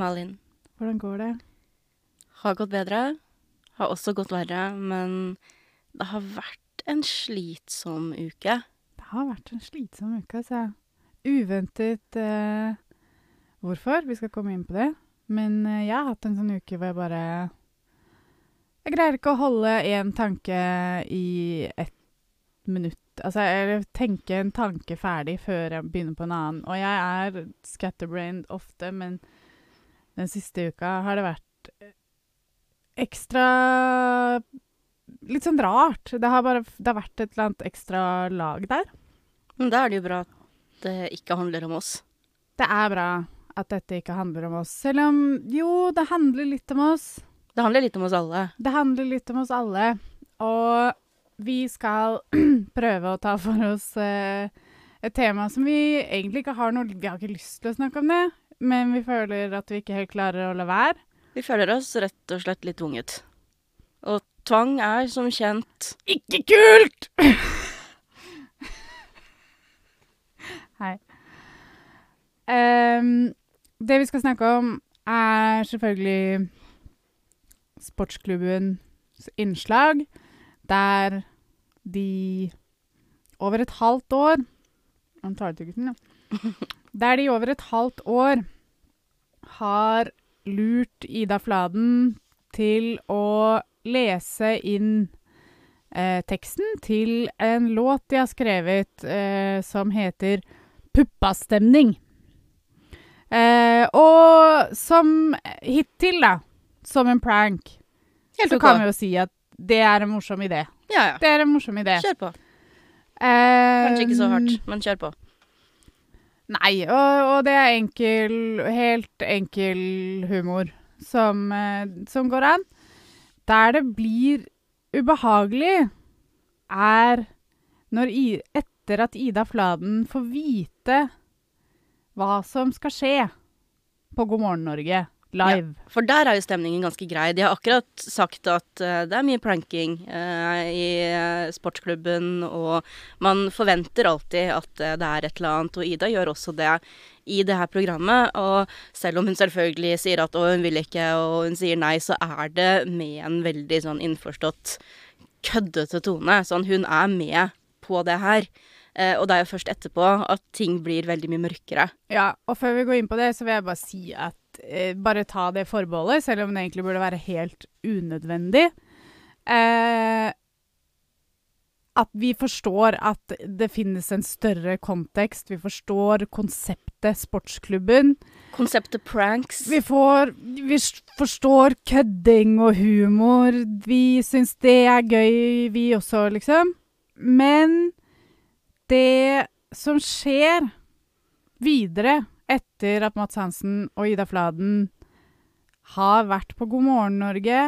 Malin. Hvordan går det? Har gått bedre. Har også gått verre, men det har vært en slitsom uke. Det har vært en slitsom uke, altså. Uventet eh, hvorfor. Vi skal komme inn på det. Men eh, jeg har hatt en sånn uke hvor jeg bare Jeg greier ikke å holde én tanke i ett minutt. Altså, jeg tenker en tanke ferdig før jeg begynner på en annen. Og jeg er scatterbrained ofte, men den siste uka har det vært eh, ekstra Litt sånn rart. Det har bare det har vært et eller annet ekstra lag der. Men da er det jo bra at det ikke handler om oss. Det er bra at dette ikke handler om oss. Selv om jo, det handler litt om oss. Det handler litt om oss alle. Det handler litt om oss alle. Og vi skal prøve å ta for oss eh, et tema som vi egentlig ikke har noe Vi har ikke lyst til å snakke om det, men vi føler at vi ikke helt klarer å la være. Vi føler oss rett og slett litt tvunget. Og tvang er som kjent Ikke kult! Hei. Um, det vi skal snakke om, er selvfølgelig sportsklubbens innslag, der de over et halvt år Han tar det gutten, ja. Der de over et halvt år har lurt Ida Fladen til å lese inn eh, teksten til en låt de har skrevet eh, som heter Puppastemning. Eh, og som hittil, da, som en prank, Helt så kan vi jo si at det er en morsom idé. Ja, ja. Det er en morsom idé. Kjør på. Eh, Kanskje ikke så hardt, men kjør på. Nei, og, og det er enkel, helt enkel humor som, eh, som går an. Der det blir ubehagelig, er når I, etter at Ida Fladen får vite hva som skal skje på God morgen Norge live. For der er jo stemningen ganske grei. De har akkurat sagt at uh, det er mye pranking uh, i eh, sportsklubben, og man forventer alltid at uh, det er et eller annet, og Ida gjør også det i det her programmet. Og selv om hun selvfølgelig sier at å, hun vil ikke, og hun sier nei, så er det med en veldig sånn innforstått køddete tone. Sånn, hun er med på det her. Eh, og det er jo først etterpå at ting blir veldig mye mørkere. Ja, og før vi går inn på det, så vil jeg bare si at eh, bare ta det forbeholdet, selv om det egentlig burde være helt unødvendig. Eh, at vi forstår at det finnes en større kontekst. Vi forstår konseptet sportsklubben. Konseptet pranks. Vi, får, vi forstår kødding og humor. Vi syns det er gøy, vi også, liksom. Men det som skjer videre etter at Mats Hansen og Ida Fladen har vært på God morgen Norge,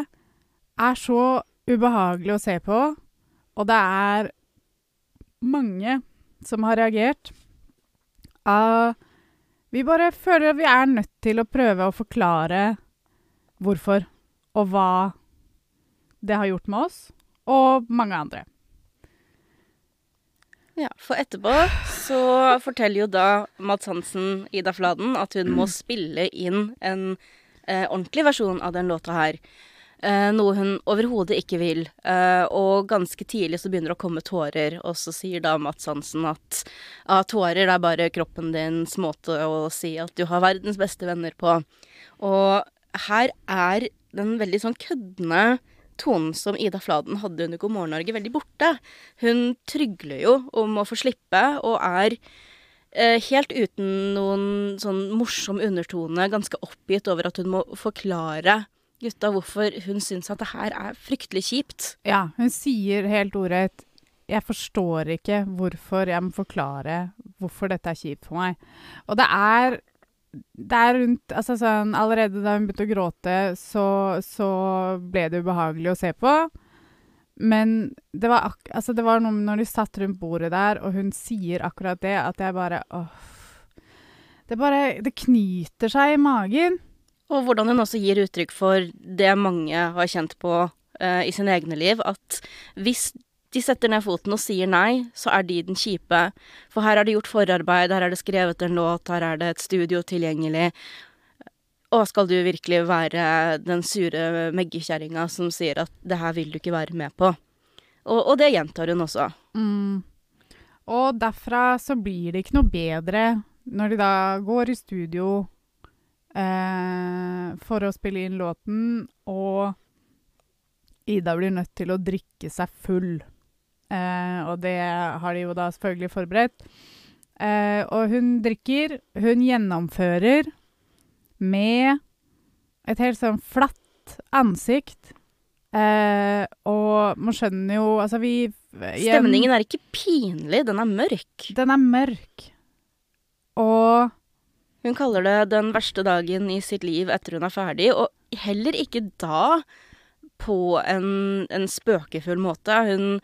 er så ubehagelig å se på. Og det er mange som har reagert. Uh, vi bare føler at vi er nødt til å prøve å forklare hvorfor og hva det har gjort med oss, og mange andre. Ja, for etterpå så forteller jo da Mads Hansen Ida Fladen at hun må spille inn en eh, ordentlig versjon av den låta her. Eh, noe hun overhodet ikke vil. Eh, og ganske tidlig så begynner det å komme tårer, og så sier da Mads Hansen at ah, tårer er bare kroppen dins måte å si at du har verdens beste venner på. Og her er den veldig sånn køddende tonen som Ida Fladen hadde under God morgen Norge, veldig borte. Hun trygler jo om å få slippe, og er eh, helt uten noen sånn morsom undertone ganske oppgitt over at hun må forklare gutta hvorfor hun syns at det her er fryktelig kjipt. Ja, hun sier helt ordrett Jeg forstår ikke hvorfor jeg må forklare hvorfor dette er kjipt for meg. Og det er det er rundt altså sånn, Allerede da hun begynte å gråte, så, så ble det ubehagelig å se på. Men det var, altså det var noe når de satt rundt bordet der, og hun sier akkurat det, at jeg bare åh, Det bare Det knyter seg i magen. Og hvordan hun også gir uttrykk for det mange har kjent på eh, i sine egne liv, at hvis de setter ned foten og sier nei, så er de den kjipe. For her er det gjort forarbeid, her er det skrevet en låt, her er det et studio tilgjengelig. Og skal du virkelig være den sure meggekjerringa som sier at 'det her vil du ikke være med på'? Og, og det gjentar hun også. Mm. Og derfra så blir det ikke noe bedre når de da går i studio eh, for å spille inn låten, og Ida blir nødt til å drikke seg full. Eh, og det har de jo da selvfølgelig forberedt. Eh, og hun drikker. Hun gjennomfører med et helt sånn flatt ansikt. Eh, og man skjønner jo Altså, vi igjen- Stemningen er ikke pinlig, den er mørk. Den er mørk. Og Hun kaller det den verste dagen i sitt liv etter hun er ferdig, og heller ikke da på en, en spøkefull måte. Hun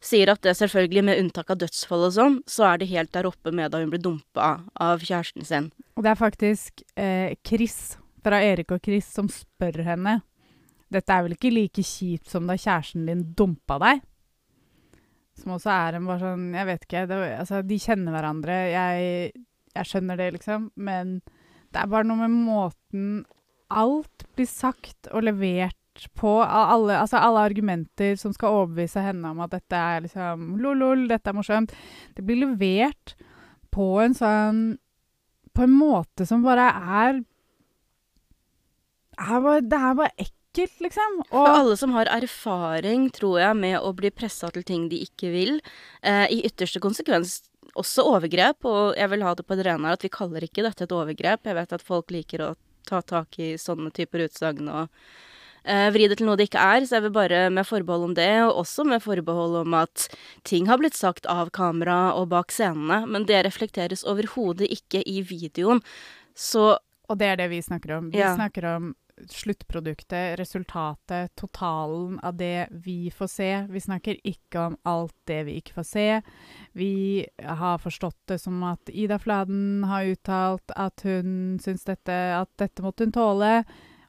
sier at det selvfølgelig, med unntak av dødsfall og sånn, så er det helt der oppe med da hun ble dumpa av kjæresten sin. Og det er faktisk eh, Chris fra Erik og Chris som spør henne Dette er vel ikke like kjipt som da kjæresten din dumpa deg? Som også er en bare sånn Jeg vet ikke. Det, altså, de kjenner hverandre. Jeg, jeg skjønner det, liksom. Men det er bare noe med måten alt blir sagt og levert på. Alle, altså alle argumenter som skal overbevise henne om at dette er liksom lol-lol, dette er morsomt. Det blir levert på en sånn På en måte som bare er, er bare, Det er bare ekkelt, liksom. For Og alle som har erfaring, tror jeg, med å bli pressa til ting de ikke vil, eh, i ytterste konsekvens også overgrep, og jeg vil ha det på det rene at vi kaller ikke dette et overgrep. Jeg vet at folk liker å ta tak i sånne typer utsagn og vri det til noe det ikke er, så jeg vil bare med forbehold om det, og også med forbehold om at ting har blitt sagt av kamera og bak scenene, men det reflekteres overhodet ikke i videoen. Så Og det er det vi snakker om. Vi Ja. snakker om sluttproduktet, resultatet, totalen av det vi får se. Vi snakker ikke om alt det vi ikke får se. Vi har forstått det som at Ida Fladen har uttalt at hun syns dette, at dette måtte hun tåle.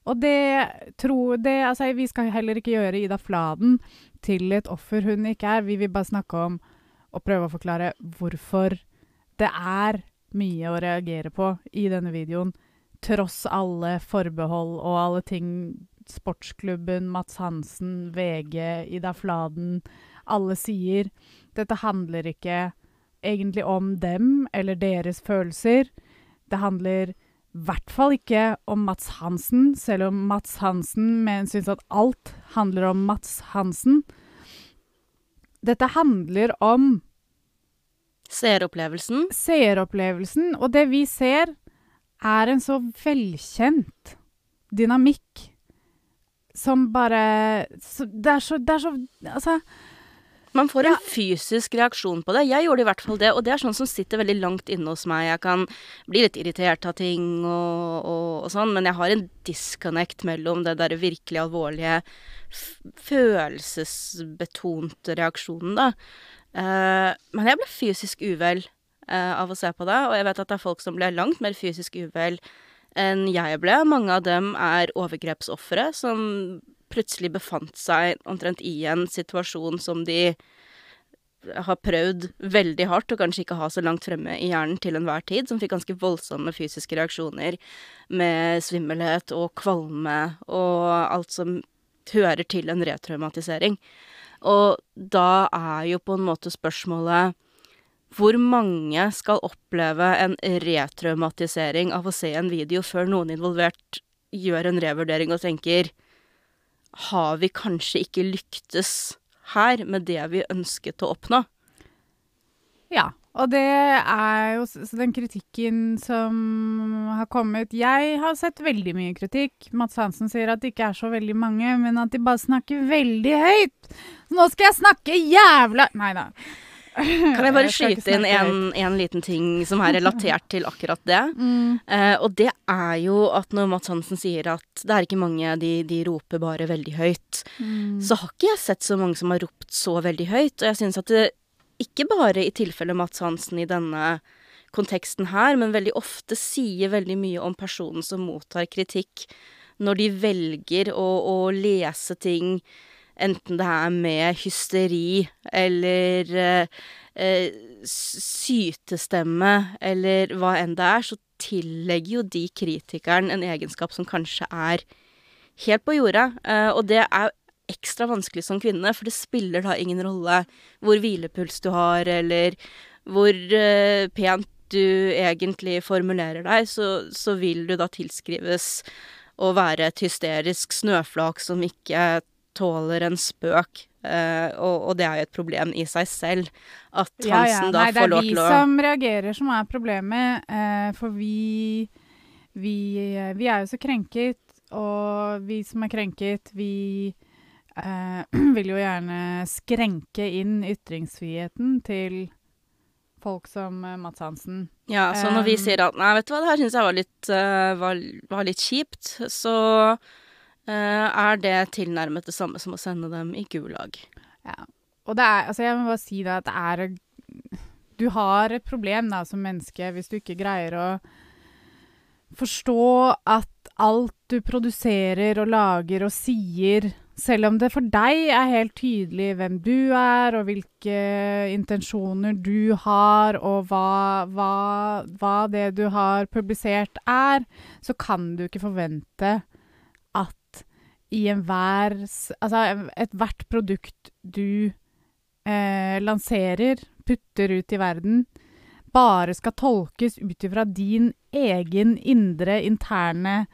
Og det tror det, altså Vi skal heller ikke gjøre Ida Fladen til et offer hun ikke er. Vi vil bare snakke om og prøve å forklare hvorfor det er mye å reagere på i denne videoen. Tross alle forbehold og alle ting Sportsklubben, Mats Hansen, VG, Ida Fladen Alle sier. Dette handler ikke egentlig om dem eller deres følelser. Det handler i hvert fall ikke om Mats Hansen, selv om Mats Hansen men syns at alt handler om Mats Hansen. Dette handler om seeropplevelsen seeropplevelsen, og det vi ser, er en så velkjent dynamikk som bare så, Det er så Det er så Altså Man får en fysisk reaksjon på det. Jeg gjorde i hvert fall det, og det er sånn som sitter veldig langt inne hos meg. Jeg kan bli litt irritert av ting og, og, og sånn, men jeg har en disconnect mellom det derre virkelig alvorlige, følelsesbetonte reaksjonen, da. Uh, men jeg ble fysisk uvel uh, av å se på det, og jeg vet at det er folk som ble langt mer fysisk uvel enn jeg ble. Mange av dem er overgrepsofre som plutselig befant seg omtrent i en situasjon som de har prøvd veldig hardt, og kanskje ikke ha så langt fremme i hjernen til enhver tid, som fikk ganske voldsomme fysiske reaksjoner med svimmelhet og kvalme og alt som hører til en retraumatisering. Og da er jo på en måte spørsmålet hvor mange skal oppleve en retraumatisering av å se en video før noen involvert gjør en revurdering og tenker Har vi kanskje ikke lyktes her med det vi ønsket å oppnå? Ja. Og det er jo den kritikken som har kommet Jeg har sett veldig mye kritikk. Mats Hansen sier at det ikke er så veldig mange, men at de bare snakker veldig høyt. Nå skal jeg snakke jævla Nei da. Kan jeg bare jeg skyte inn en, en liten ting som er relatert til akkurat det? Mm. Uh, og det er jo at når Mats Hansen sier at det er ikke mange, de, de roper bare veldig høyt, Mm. så har ikke jeg sett så mange som har ropt så veldig høyt. Og jeg syns at det ikke bare i tilfelle Mats Hansen i denne konteksten her, men veldig ofte sier veldig mye om personen som mottar kritikk, når de velger å, å lese ting enten det er med hysteri eller eh, eh, sytestemme eller hva enn det er, så tillegger jo de kritikeren en egenskap som kanskje er helt på jordet. Eh, og det er ekstra vanskelig som kvinne, for det spiller da ingen rolle hvor hvilepuls du har, eller hvor pent du egentlig formulerer deg, så, så vil du da tilskrives å være et hysterisk snøflak som ikke tåler en spøk. Uh, og, og, det er jo et problem i seg selv. At Hansen ja, ja. da Nei, får lov til å Det er vi som reagerer som er problemet. Uh, for vi, vi, vi er jo så krenket, og vi som er krenket, vi uh, vil jo gjerne skrenke inn ytringsfriheten til folk som Mats Hansen. Ja, så når vi sier at nei, vet du hva, det her syns jeg var litt, var, var litt kjipt, så Eh, er det tilnærmet det samme som å sende dem i Gulag. Ja. Og det er Altså, jeg må bare si det at det er Du har et problem da som menneske hvis du ikke greier å forstå at alt du produserer og lager og sier selv om det for deg er helt tydelig hvem du er, og hvilke intensjoner du har, og hva, hva, hva det du har publisert er, så kan du ikke forvente i enhver Altså ethvert produkt du eh, lanserer, putter ut i verden, bare skal tolkes ut ifra din egen indre, interne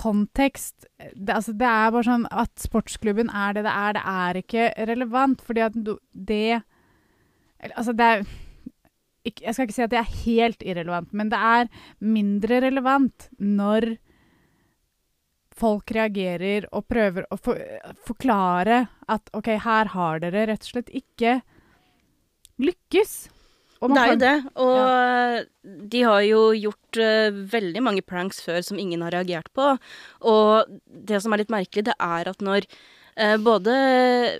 kontekst. Det, altså, det er bare sånn at sportsklubben er det det er, det er ikke relevant, fordi at det Altså, det er Jeg skal ikke si at det er helt irrelevant, men det er mindre relevant når folk reagerer og prøver å for, forklare at OK, her har dere rett og slett ikke lykkes. det er jo det. Og ja. de har jo gjort uh, veldig mange pranks før som ingen har reagert på. Og det som er litt merkelig, det er at når både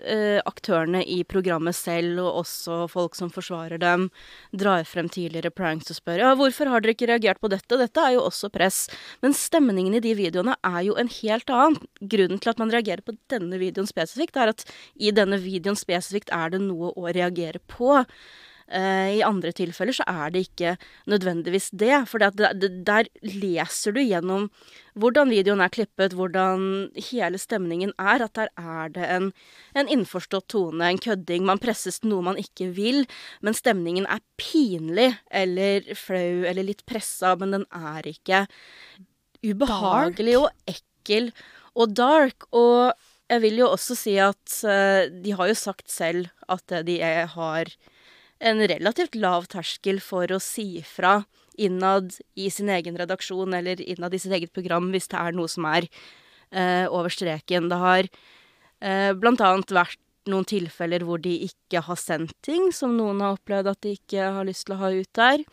eh, aktørene i programmet selv og også folk som forsvarer dem, drar frem tidligere pranks og spør ja, hvorfor har dere ikke reagert på dette. Dette er jo også press. Men stemningen i de videoene er jo en helt annen. Grunnen til at man reagerer på denne videoen spesifikt, er at i denne videoen spesifikt er det noe å reagere på. Uh, I andre tilfeller så er det ikke nødvendigvis det. For der leser du gjennom hvordan videoen er klippet, hvordan hele stemningen er. At der er det en, en innforstått tone, en kødding. Man presses til noe man ikke vil. Men stemningen er pinlig eller flau eller litt pressa, men den er ikke ubehagelig dark. og ekkel og dark. Og jeg vil jo også si at uh, de har jo sagt selv at de har en relativt lav terskel for å si fra innad i sin egen redaksjon eller innad i sitt eget program hvis det er noe som er eh, over streken. Det har eh, blant annet vært noen tilfeller hvor de ikke har sendt ting som noen har opplevd at de ikke har lyst til å ha ut der.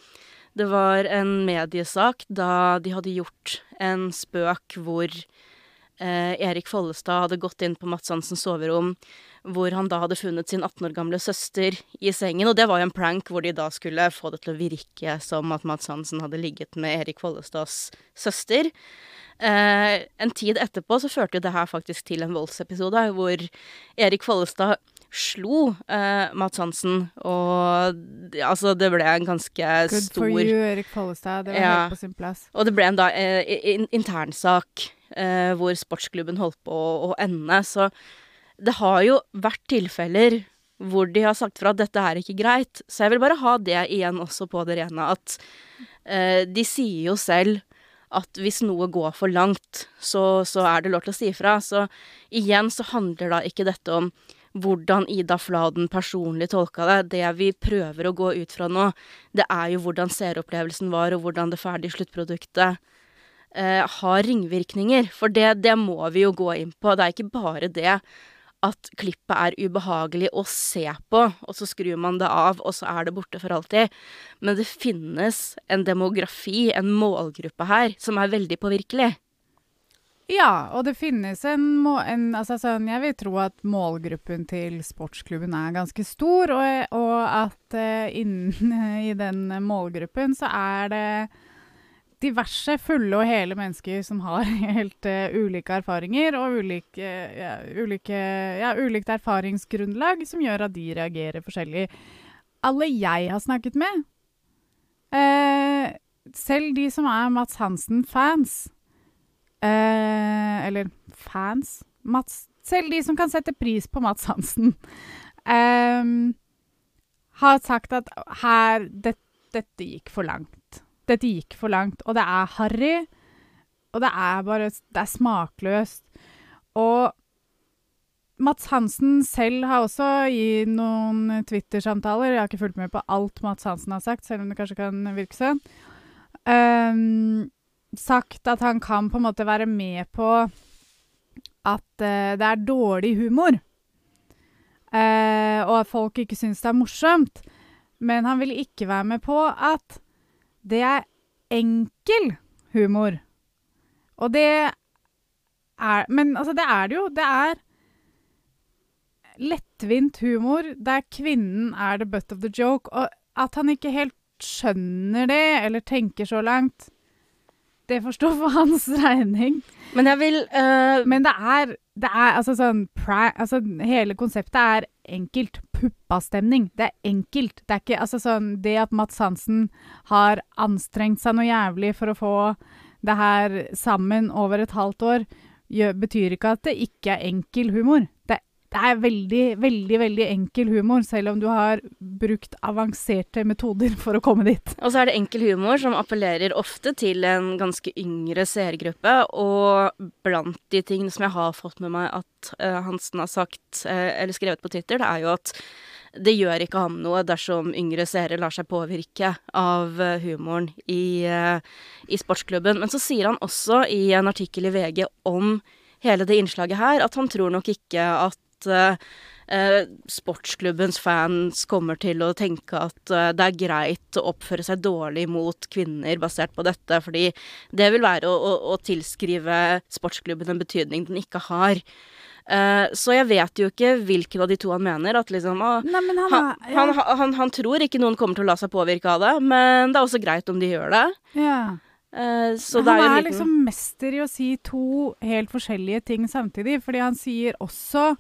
Det var en mediesak da de hadde gjort en spøk hvor eh, Erik Follestad hadde gått inn på Mats Hansens soverom hvor han da hadde funnet sin 18 år gamle søster i sengen. Og det var jo en prank hvor de da skulle få det til å virke som at Mads Hansen hadde ligget med Erik Follestads søster. Eh, en tid etterpå så førte jo det her faktisk til en voldsepisode hvor Erik Follestad slo eh, Mats Hansen, og altså det ble en ganske Good stor Good for you, Erik Follestad. Det var ja, helt på sin plass. Og det ble en da eh, internsak eh, hvor sportsklubben holdt på å, å ende. Så det har jo vært tilfeller hvor de har sagt fra at dette er ikke greit. Så jeg vil bare ha det igjen også på det rene, at eh, de sier jo selv at hvis noe går for langt, så, så, er det lov til å si fra. Så igjen så handler da ikke dette om hvordan Ida Fladen personlig tolka det. Det vi prøver å gå ut fra nå, det er jo hvordan seeropplevelsen var, og hvordan det ferdige sluttproduktet eh, har ringvirkninger. For det, det må vi jo gå inn på. Det er ikke bare det at klippet er ubehagelig å se på, og så skrur man det av, og så er det borte for alltid. Men det finnes en demografi, en målgruppe her, som er veldig påvirkelig. Ja, og det finnes en, en altså sånn, Jeg vil tro at målgruppen til sportsklubben er ganske stor, og, og at uh, innen i den målgruppen så er det diverse fulle og hele mennesker som har helt uh, ulike erfaringer og ulike, ja, ulike, ja, ulikt erfaringsgrunnlag som gjør at de reagerer forskjellig. Alle jeg har snakket med, uh, selv de som er Mats Hansen-fans uh, Eller fans Mats, Selv de som kan sette pris på Mats Hansen, har sagt at her det, Dette gikk for langt. Dette gikk for langt. Og det er harry. Og det er bare Det er smakløst. Og Mats Hansen selv har også i noen Twitter-samtaler Jeg har ikke fulgt med på alt Mats Hansen har sagt, selv om det kanskje kan virke sånn. Um, sagt at han kan på en måte være med på at uh, det er dårlig humor. Uh, og at folk ikke syns det er morsomt. Men han vil ikke være med på at det er enkel humor. Og det er Men altså, det er det jo. Det er lettvint humor der kvinnen er the butt of the joke. Og at han ikke helt skjønner det, eller tenker så langt, det får stå for hans regning. Men jeg vil uh, Men det er, det er altså sånn altså, Hele konseptet er enkelt. Puppastemning. Det er enkelt. Det er ikke altså sånn Det at Mats Hansen har anstrengt seg noe jævlig for å få det her sammen over et halvt år, gjør, betyr ikke at det ikke er enkel humor. Det, er veldig, veldig, veldig enkel humor, selv om du har brukt avanserte metoder for å komme dit. Og så er det enkel humor som appellerer ofte til en ganske yngre seergruppe, og blant de tingene som jeg har fått med meg at uh, Hansen har sagt, uh, eller skrevet på Twitter, det er jo at det gjør ikke ham noe dersom yngre seere lar seg påvirke av eh, humoren i, i, sportsklubben. Men så sier han også i en artikkel i VG om hele det innslaget her, at han tror nok ikke at uh, uh, sportsklubbens fans kommer til å tenke at det er greit å oppføre seg dårlig mot kvinner basert på dette, fordi det vil være å, å, å tilskrive sportsklubben en betydning den ikke har. Uh, så jeg vet jo ikke hvilken av de to han mener. At liksom å, Nei, han, han, ja. han, han, han, tror ikke noen kommer til å la seg påvirke av det, men det er også greit om de gjør det. Ja. Uh, han er, er liksom mester i å si to helt forskjellige ting samtidig, fordi han sier også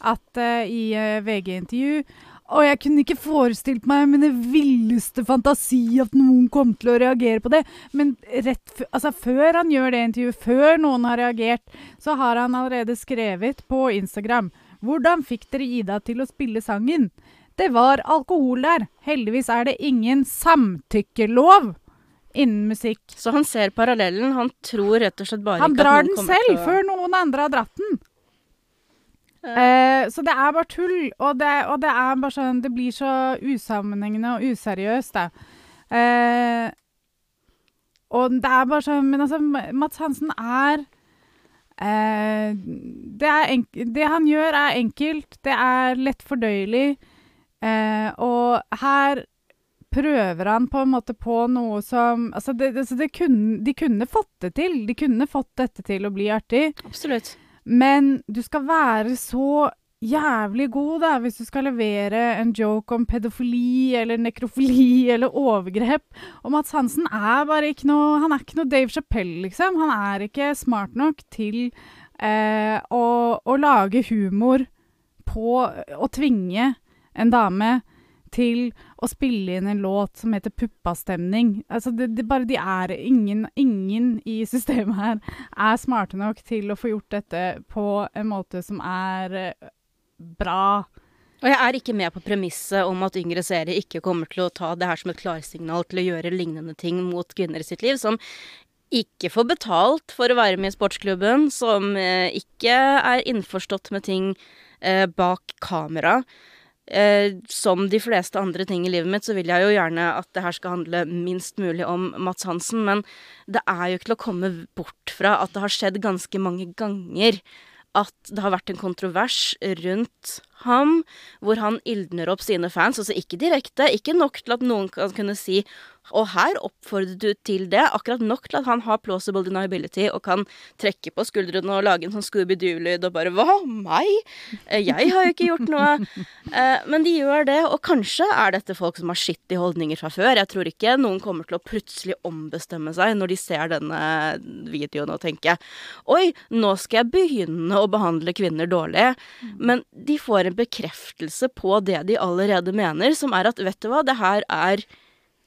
at uh, i VG-intervju og jeg kunne ikke forestilt meg mine villeste fantasi at noen kom til å reagere på det. Men rett altså, før han gjør det intervjuet, før noen har reagert, så har han allerede skrevet på Instagram Hvordan fikk dere Ida til å spille sangen? Det var alkohol der. Heldigvis er det ingen samtykkelov innen musikk. Så han ser parallellen. Han tror rett og slett bare han ikke at noen kommer til å Han drar den selv, før noen andre har dratt den. Uh, så det er bare tull, og det, og det, er bare sånn Det blir så usammenhengende og useriøst, da. Eh, og det er bare sånn Men altså, Mats Hansen er eh, det, er det han gjør, er enkelt. Det er lett fordøyelig. og her prøver han på en måte på noe som Altså, det, det, det kunne, de kunne fått det til. De kunne fått dette til å bli artig. Absolutt. Men du skal være så jævlig god, da, hvis du skal levere en joke om pedofili eller nekrofili eller overgrep. Og Mats Hansen er bare ikke noe Han er ikke noe Dave Chappelle, liksom. Han er ikke smart nok til eh, å, å, lage humor på å tvinge en dame til å spille inn en låt som heter 'Puppastemning'. Altså, det, det bare, de er ingen, ingen i systemet her er smarte nok til å få gjort dette på en måte som er uh, bra. Og jeg er ikke med på premisset om at yngre seere ikke kommer til å ta det her som et klarsignal til å gjøre lignende ting mot kvinner i sitt liv, som ikke får betalt for å være med i sportsklubben, som eh, ikke er innforstått med ting eh, bak kamera. Eh, som de fleste andre ting i livet mitt, så vil jeg jo gjerne at det her skal handle minst mulig om Mats Hansen, men det er jo ikke til å komme bort fra at det har skjedd ganske mange ganger at det har vært en kontrovers rundt ham, hvor han ildner opp sine fans. Altså ikke direkte, ikke nok til at noen kan kunne si Og her oppfordret du til det, akkurat nok til at han har plausible deniability og kan trekke på skuldrene og lage en sånn Scooby-Doo-lyd og bare 'Hva? Meg? Eh, Jeg har jo ikke gjort noe.' Eh, Men de gjør det, og kanskje er dette folk som har skittige holdninger fra før. Jeg tror ikke noen kommer til å plutselig ombestemme seg når de ser denne videoen og tenker 'Oi, nå skal jeg begynne å behandle kvinner dårlig'. Men de får en bekreftelse på det de allerede mener, som er at 'vet du hva, det her er'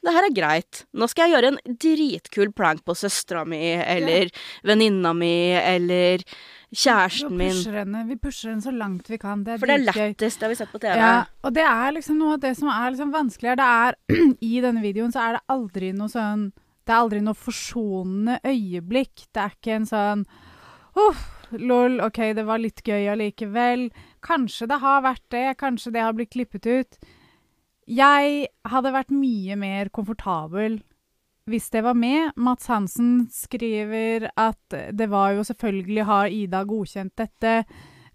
det her er greit. Nå skal jeg gjøre en dritkul prank på søstera mi, eller venninna mi, eller kjæresten min. henne, vi pusher henne så langt vi kan. Det er For det er lættis, det har vi sett på TV. Ja, og det er liksom noe av det som er liksom vanskeligere. Det er I denne videoen så er det aldri noe sånn Det er aldri noe forsonende øyeblikk. Det er ikke en sånn Uff, lol, OK, det var litt gøy allikevel. Kanskje det har vært det. Kanskje det har blitt klippet ut. Jeg hadde vært mye mer komfortabel hvis det var med. Mats Hansen skriver at det var jo selvfølgelig har Ida godkjent dette,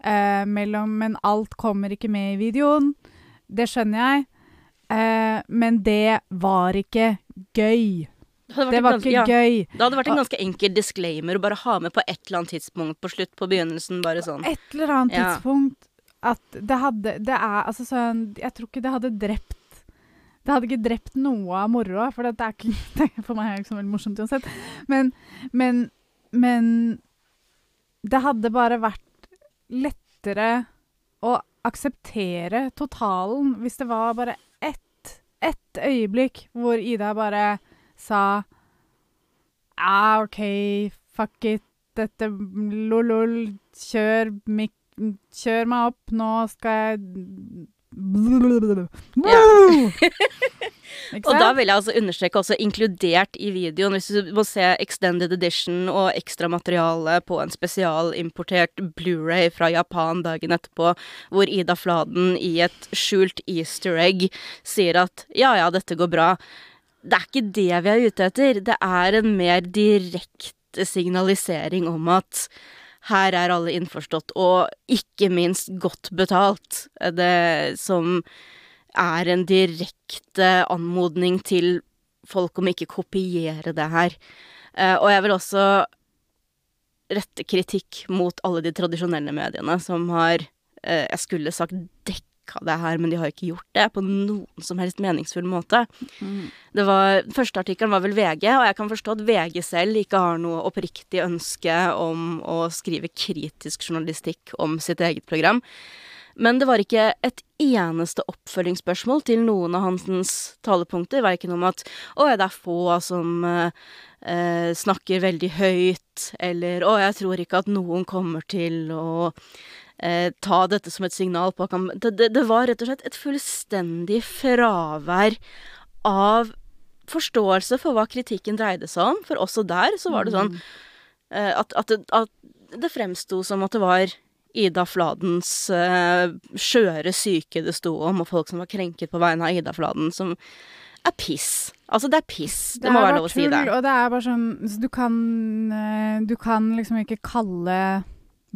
eh, mellom, men alt kommer ikke med i videoen. Det skjønner jeg. Eh, men det var ikke gøy. Det Det var ikke ja, gøy. Det hadde vært en ganske enkel disclaimer å bare ha med på et eller annet tidspunkt på slutt, på begynnelsen, bare sånn. Et eller annet Ja. tidspunkt at det hadde Det er altså sånn Jeg tror ikke det hadde drept Det hadde ikke drept noe av moroa, for det er ikke det, For meg er ikke så veldig morsomt uansett. Men, men, men det hadde bare vært lettere å akseptere totalen hvis det var bare ett, ett øyeblikk hvor Ida bare sa Ja, OK, fuck it, dette lol-lol, kjør. Kjør meg opp, nå skal jeg Ikke Og da vil jeg altså understreke også inkludert i videoen, hvis du må se extended edition og ekstramateriale på en spesialimportert Blu-ray fra Japan dagen etterpå, hvor Ida Fladen i et skjult easter egg sier at ja ja, dette går bra. Det er ikke det vi er ute etter. Det er en mer direkte signalisering om at her er alle innforstått, og ikke minst godt betalt. Det som er en direkte anmodning til folk om ikke kopiere det her. Eh, og jeg vil også rette kritikk mot alle de tradisjonelle mediene som har eh, Jeg skulle sagt dekka det her, men de har ikke gjort det på noen som helst meningsfull måte. Mm. Det var, Første artikkelen var vel VG, og jeg kan forstå at VG selv ikke har noe oppriktig ønske om å skrive kritisk journalistikk om sitt eget program. Men det var ikke et eneste oppfølgingsspørsmål til noen av Hansens talepunkter. Verken om at 'Å, det er få som eh, eh, snakker veldig høyt', eller 'Å, jeg tror ikke at noen kommer til å ta dette som et signal på at han det, det, det var rett og slett et fullstendig fravær av forståelse for hva kritikken dreide seg om. For også der så var det sånn eh, at, at, det, at det fremsto som at det var Ida Fladens eh, skjøre syke det sto om, og folk som var krenket på vegne av Ida Fladen, som er piss. Altså, det er piss. Det, må er være lov å si det. det. er bare tull, Og det er bare sånn så du kan, eh, du kan liksom ikke kalle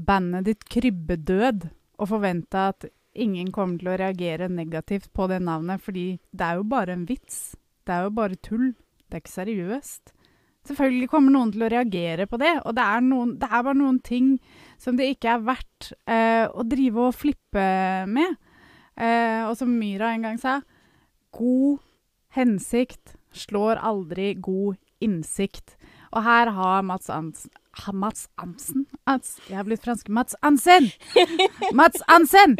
bandet ditt Krybbedød og forvente at ingen kommer til å reagere negativt på det navnet, fordi det er jo bare en vits. Det er jo bare tull. Det er ikke seriøst. Selvfølgelig kommer noen til å reagere på det, og det er, noen, det er bare noen ting som det ikke er verdt eh, å drive og flippe med. Eh, og som Myra en gang sa, god hensikt slår aldri god innsikt. Og her har Mats Mats Ansen? Ans, jeg har blitt fransk. Mats Ansen! Mats Ansen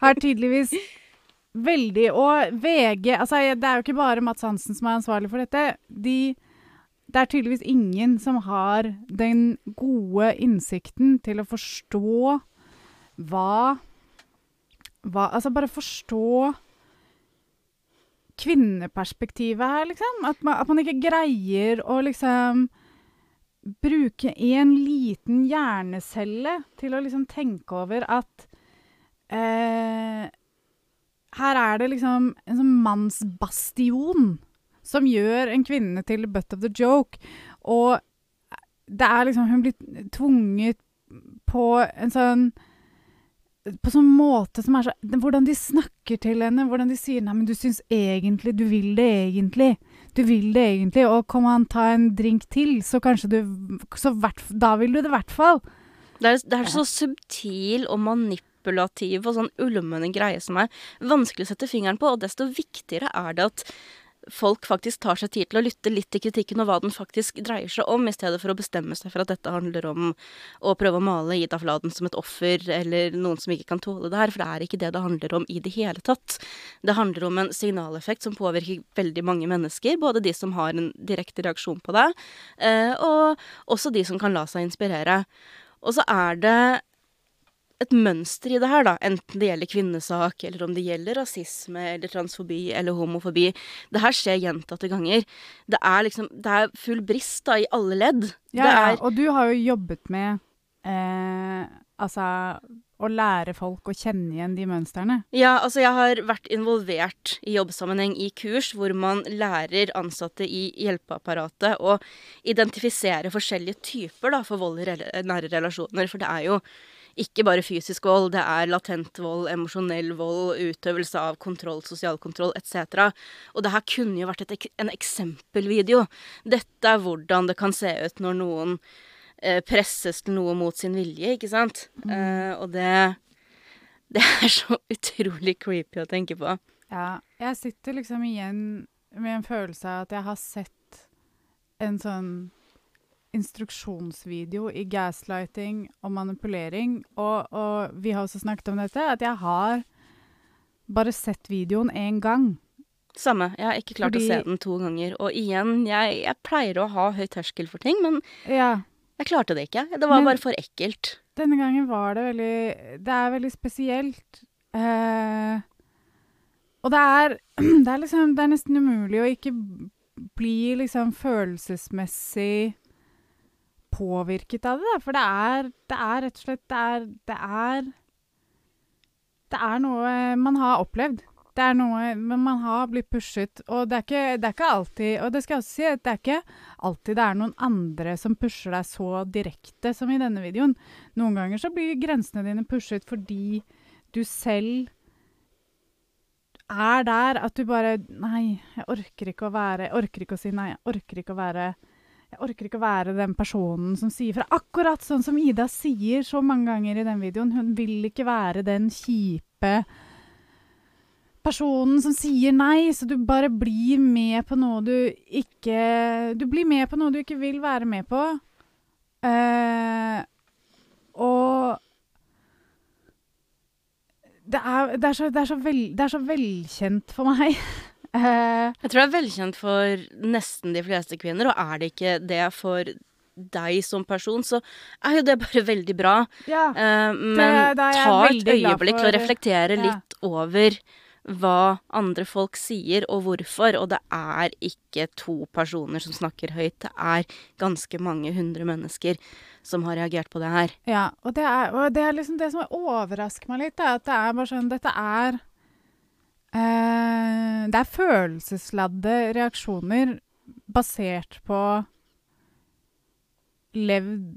har tydeligvis veldig Og VG Altså, det er jo ikke bare Mats Hansen som er ansvarlig for dette. De, det er tydeligvis ingen som har den gode innsikten til å forstå hva hva, altså bare forstå kvinneperspektivet her, liksom. At man, at man ikke greier å liksom bruke en liten hjernecelle til å liksom tenke over at eh, Her er det liksom en sånn mannsbastion som gjør en kvinne til butt of the joke. Og det er liksom Hun blir tvunget på en sånn på sånn måte som er så Hvordan de snakker til henne, hvordan de sier 'Nei, men du syns egentlig Du vil det egentlig'. du vil det egentlig, og kom an, ta en drink til, så kanskje du så hvert, Da vil du det i hvert fall. Det er, det er så subtil og manipulativ og sånn ulmende greie som er vanskelig å sette fingeren på, og desto viktigere er det at folk faktisk tar seg tid til å lytte litt til kritikken og hva den faktisk dreier seg om, i stedet for å bestemme seg for at dette handler om å prøve å male Ida Fladen som et offer eller noen som ikke kan tåle det her, for det er ikke det det handler om i det hele tatt. Det handler om en signaleffekt som påvirker veldig mange mennesker, både de som har en direkte reaksjon på det, eh, og også de som kan la seg inspirere. Og så er det et mønster i det her, da. Enten det gjelder kvinnesak, eller om det gjelder rasisme eller transfobi eller homofobi. Det her skjer gjentatte ganger. Det er liksom Det er full brist da i alle ledd. Ja, det ja, er og du har jo jobbet med eh, Altså å lære folk å kjenne igjen de mønstrene. Ja, altså jeg har vært involvert i jobbsammenheng i kurs hvor man lærer ansatte i hjelpeapparatet å identifisere forskjellige typer da, for vold i nære relasjoner. For det er jo ikke bare fysisk vold, det er latent vold, emosjonell vold, utøvelse av kontroll, sosial kontroll etc. Og det her kunne jo vært et, en eksempelvideo. Dette er hvordan det kan se ut når noen eh, presses til noe mot sin vilje, ikke sant? Eh, og det Det er så utrolig creepy å tenke på. Ja, jeg sitter liksom igjen med en følelse av at jeg har sett en sånn instruksjonsvideo i gaslighting og manipulering. Og, og vi har også snakket om dette, at jeg har bare sett videoen én gang. Samme. Jeg har ikke klart Fordi- å se den to ganger. Og igjen, jeg, jeg pleier å ha høy terskel for ting, men Ja. jeg klarte det ikke. Det var Men- bare for ekkelt. Denne gangen var det veldig Det er veldig spesielt. Eh, og det er, det er liksom Det er nesten umulig å ikke bli liksom følelsesmessig påvirket av det. For det er, det er rett og slett Det er Det er, det er noe man har opplevd. Det er noe man har blitt pushet, og det er ikke, det er ikke alltid Og det skal jeg også si, det er ikke alltid det er noen andre som pusher deg så direkte som i denne videoen. Noen ganger så blir grensene dine pushet fordi du selv er der at du bare Nei, jeg orker ikke å være Jeg orker ikke å si nei. Jeg orker ikke å være jeg orker ikke å være den personen som sier fra. Akkurat sånn som Ida sier så mange ganger i den videoen. Hun vil ikke være den kjipe personen som sier nei, så du bare blir med på noe du ikke Du blir med på noe du ikke vil være med på. Uh, og det er, det, er så, det, er vel, det er så velkjent for meg. Eh, Jeg tror det er velkjent for nesten de fleste kvinner, og er det ikke det for deg som person, så er jo det bare veldig bra. ja. uh, men ta et øyeblikk til å reflektere ja. litt over hva andre folk sier, og hvorfor. Og det er ikke to personer som snakker høyt. Det er ganske mange hundre mennesker som har reagert på det her. Ja, og det er, og det er liksom det som overrasker meg litt, er at det er bare sånn Dette er eh, Det er følelsesladde reaksjoner basert på levd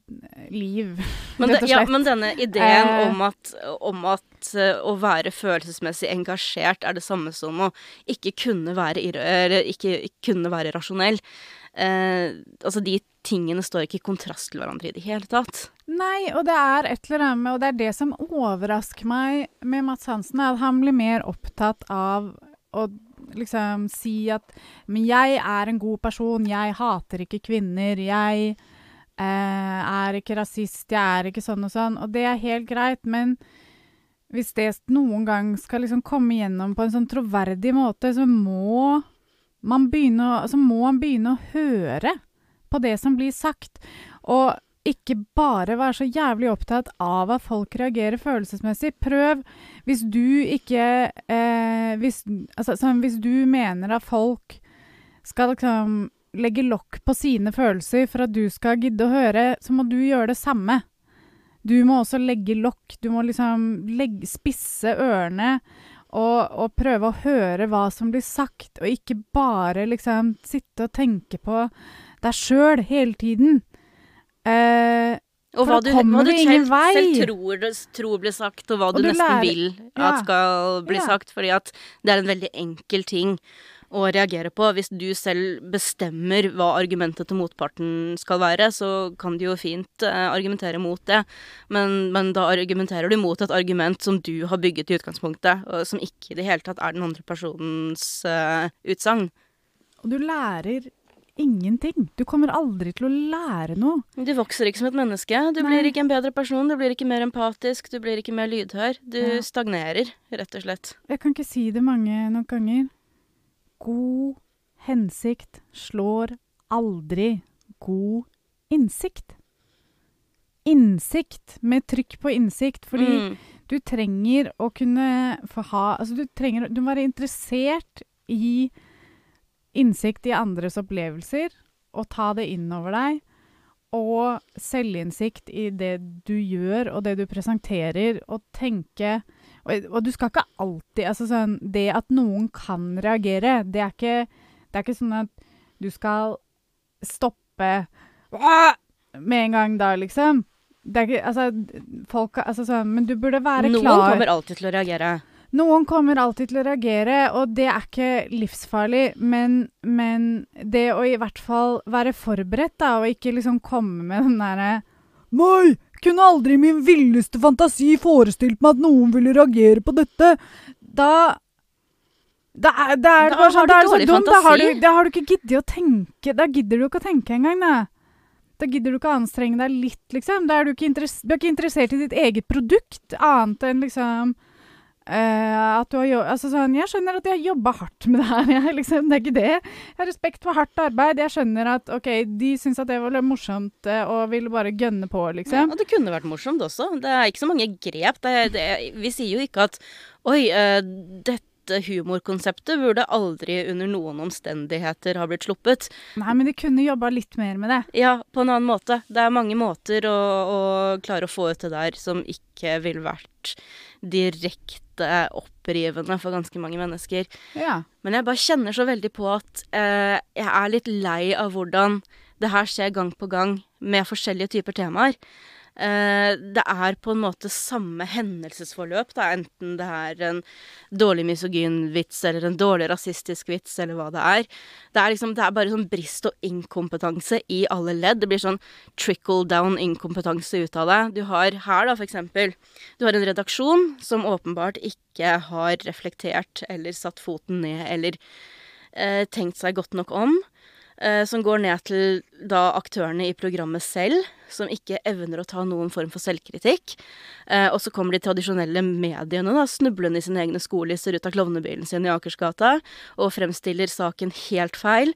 liv, Men, rett og slett. ja, men denne ideen Eh. om at, om at eh, å være følelsesmessig engasjert er det samme som å ikke kunne være, ikke, ikke kunne være rasjonell eh, Altså, de tingene står ikke i kontrast til hverandre i det hele tatt. Nei, og det er et eller annet med Og det er det som overrasker meg med Mats Hansen, at han blir mer opptatt av å liksom si at Men jeg er en god person, jeg hater ikke kvinner, jeg eh, er ikke rasist, jeg er ikke sånn og sånn. Og det er helt greit, men hvis det noen gang skal liksom komme gjennom på en sånn troverdig måte, så må man begynne å, må man begynne å høre på det som blir sagt. Og ikke bare være så jævlig opptatt av at folk reagerer følelsesmessig. Prøv Hvis du ikke eh, hvis, altså, sånn, hvis du mener at folk skal liksom legge lokk på sine følelser for at du skal gidde å høre, så må du gjøre det samme. Du må også legge lokk. Du må liksom legge, spisse ørene og, og prøve å høre hva som blir sagt, og ikke bare liksom sitte og tenke på deg sjøl hele tiden. Eh, Og hva du, hva du selv, selv tror, tror blir sagt, og hva Og du, du nesten lærer- vil Ja. at skal bli Ja. sagt. Fordi at det er en veldig enkel ting å reagere på. Hvis du selv bestemmer hva argumentet til motparten skal være, så kan du jo fint eh, argumentere mot det. Men, men, da argumenterer du mot et argument som du har bygget i utgangspunktet, og som ikke i det hele tatt er den andre personens eh, utsagn. Og du lærer ingenting. Du kommer aldri til å lære noe. Du vokser ikke som et menneske. Du Nei. blir ikke en bedre person, du blir ikke mer empatisk, du blir ikke mer lydhør. Du Ja. stagnerer, rett og slett. Jeg kan ikke si det mange nok ganger. God hensikt slår aldri god innsikt. Innsikt, med trykk på innsikt, fordi Mm. du trenger å kunne få ha Altså, du trenger Du må være interessert i innsikt i andres opplevelser, og ta det inn over deg. Og selvinnsikt i det du gjør, og det du presenterer, og tenke Og, og du skal ikke alltid Altså sånn Det at noen kan reagere, det er ikke Det er ikke sånn at du skal stoppe med en gang da, liksom. Det er ikke Altså, folk Altså sånn Men du burde være Noen klar kommer alltid til å reagere. Noen kommer alltid til å reagere, og det er ikke livsfarlig, men, men det å i hvert fall være forberedt, da, og ikke liksom komme med den derre Nei, kunne aldri i min villeste fantasi forestilt meg at noen ville reagere på dette. Da da er, er det Da bare har sånn, du er det dårlig dumt. fantasi. Da har, du, da har du ikke giddet å tenke. Da gidder du ikke å tenke engang, da. Da gidder du ikke å anstrenge deg litt, liksom. Da er du ikke, du er ikke interessert i ditt eget produkt, annet enn liksom eh, at du har altså sånn, Jeg skjønner at de har jobba hardt med det her. Jeg, liksom, det er ikke det. Jeg har respekt for hardt arbeid. Jeg skjønner at ok, de syns at det var morsomt eh, og ville bare gønne på, Ja, liksom. og det kunne vært morsomt også. Det er ikke så mange grep. Det, det, vi sier jo ikke at oi, uh, dette humorkonseptet burde aldri under noen omstendigheter ha blitt sluppet. Nei, men de kunne jobba litt mer med det. Ja, på en annen måte. Det er mange måter å, å klare å få ut det der som ikke ville vært direkte opprivende for ganske mange mennesker. Ja. Men jeg bare kjenner så veldig på at eh, jeg er litt lei av hvordan det her skjer gang på gang med forskjellige typer temaer. Eh, det er på en måte samme hendelsesforløp, da, enten det er en dårlig misogynvits eller en dårlig rasistisk vits eller hva det er. Det er liksom, det er bare sånn brist og inkompetanse i alle ledd. Det blir sånn trickle down inkompetanse ut av det. Du har her, da, for eksempel, du har en redaksjon som åpenbart ikke har reflektert eller satt foten ned eller eh, tenkt seg godt nok om. Eh, som går ned til da aktørene i programmet selv, som ikke evner å ta noen form for selvkritikk. Eh, og så kommer de tradisjonelle mediene da, snublende i sine egne skolisser ut av klovnebilen sin i Akersgata og fremstiller saken helt feil.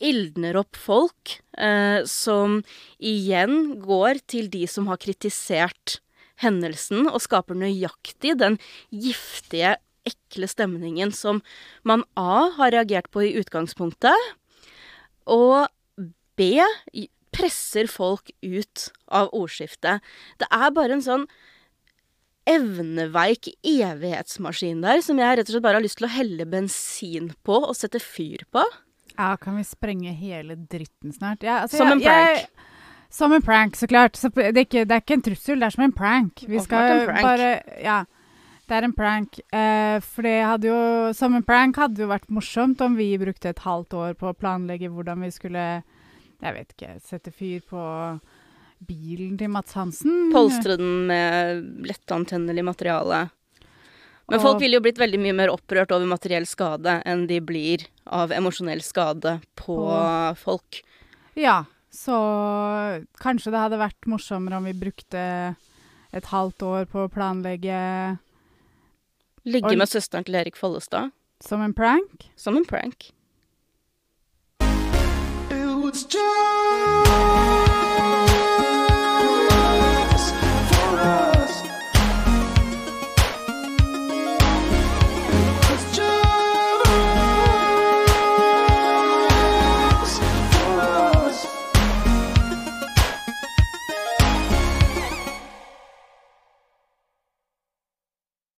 Ildner opp folk eh, som igjen går til de som har kritisert hendelsen, og skaper nøyaktig den giftige, ekle stemningen som man A har reagert på i utgangspunktet, og B presser folk ut av ordskiftet. Det er bare en sånn evneveik evighetsmaskin der som jeg rett og slett bare har lyst til å helle bensin på og sette fyr på. Ja, kan vi sprenge hele dritten snart? Ja, altså, Som en prank. jeg- som en prank, så klart. Så det, er ikke, det er ikke en trussel, det er som en prank. Vi skal prank. bare Ja. Det er en prank. Eh, for det hadde jo Som en prank hadde jo vært morsomt om vi brukte et halvt år på å planlegge hvordan vi skulle Jeg vet ikke Sette fyr på bilen til Mats Hansen. Polstre den med lettantennelig materiale. Men Og- folk ville jo blitt veldig mye mer opprørt over materiell skade enn de blir av emosjonell skade på På- folk. Ja, så kanskje det hadde vært morsommere om vi brukte et halvt år på å planlegge Ligge med søsteren til Erik Follestad. Som en prank? Som en prank. It was just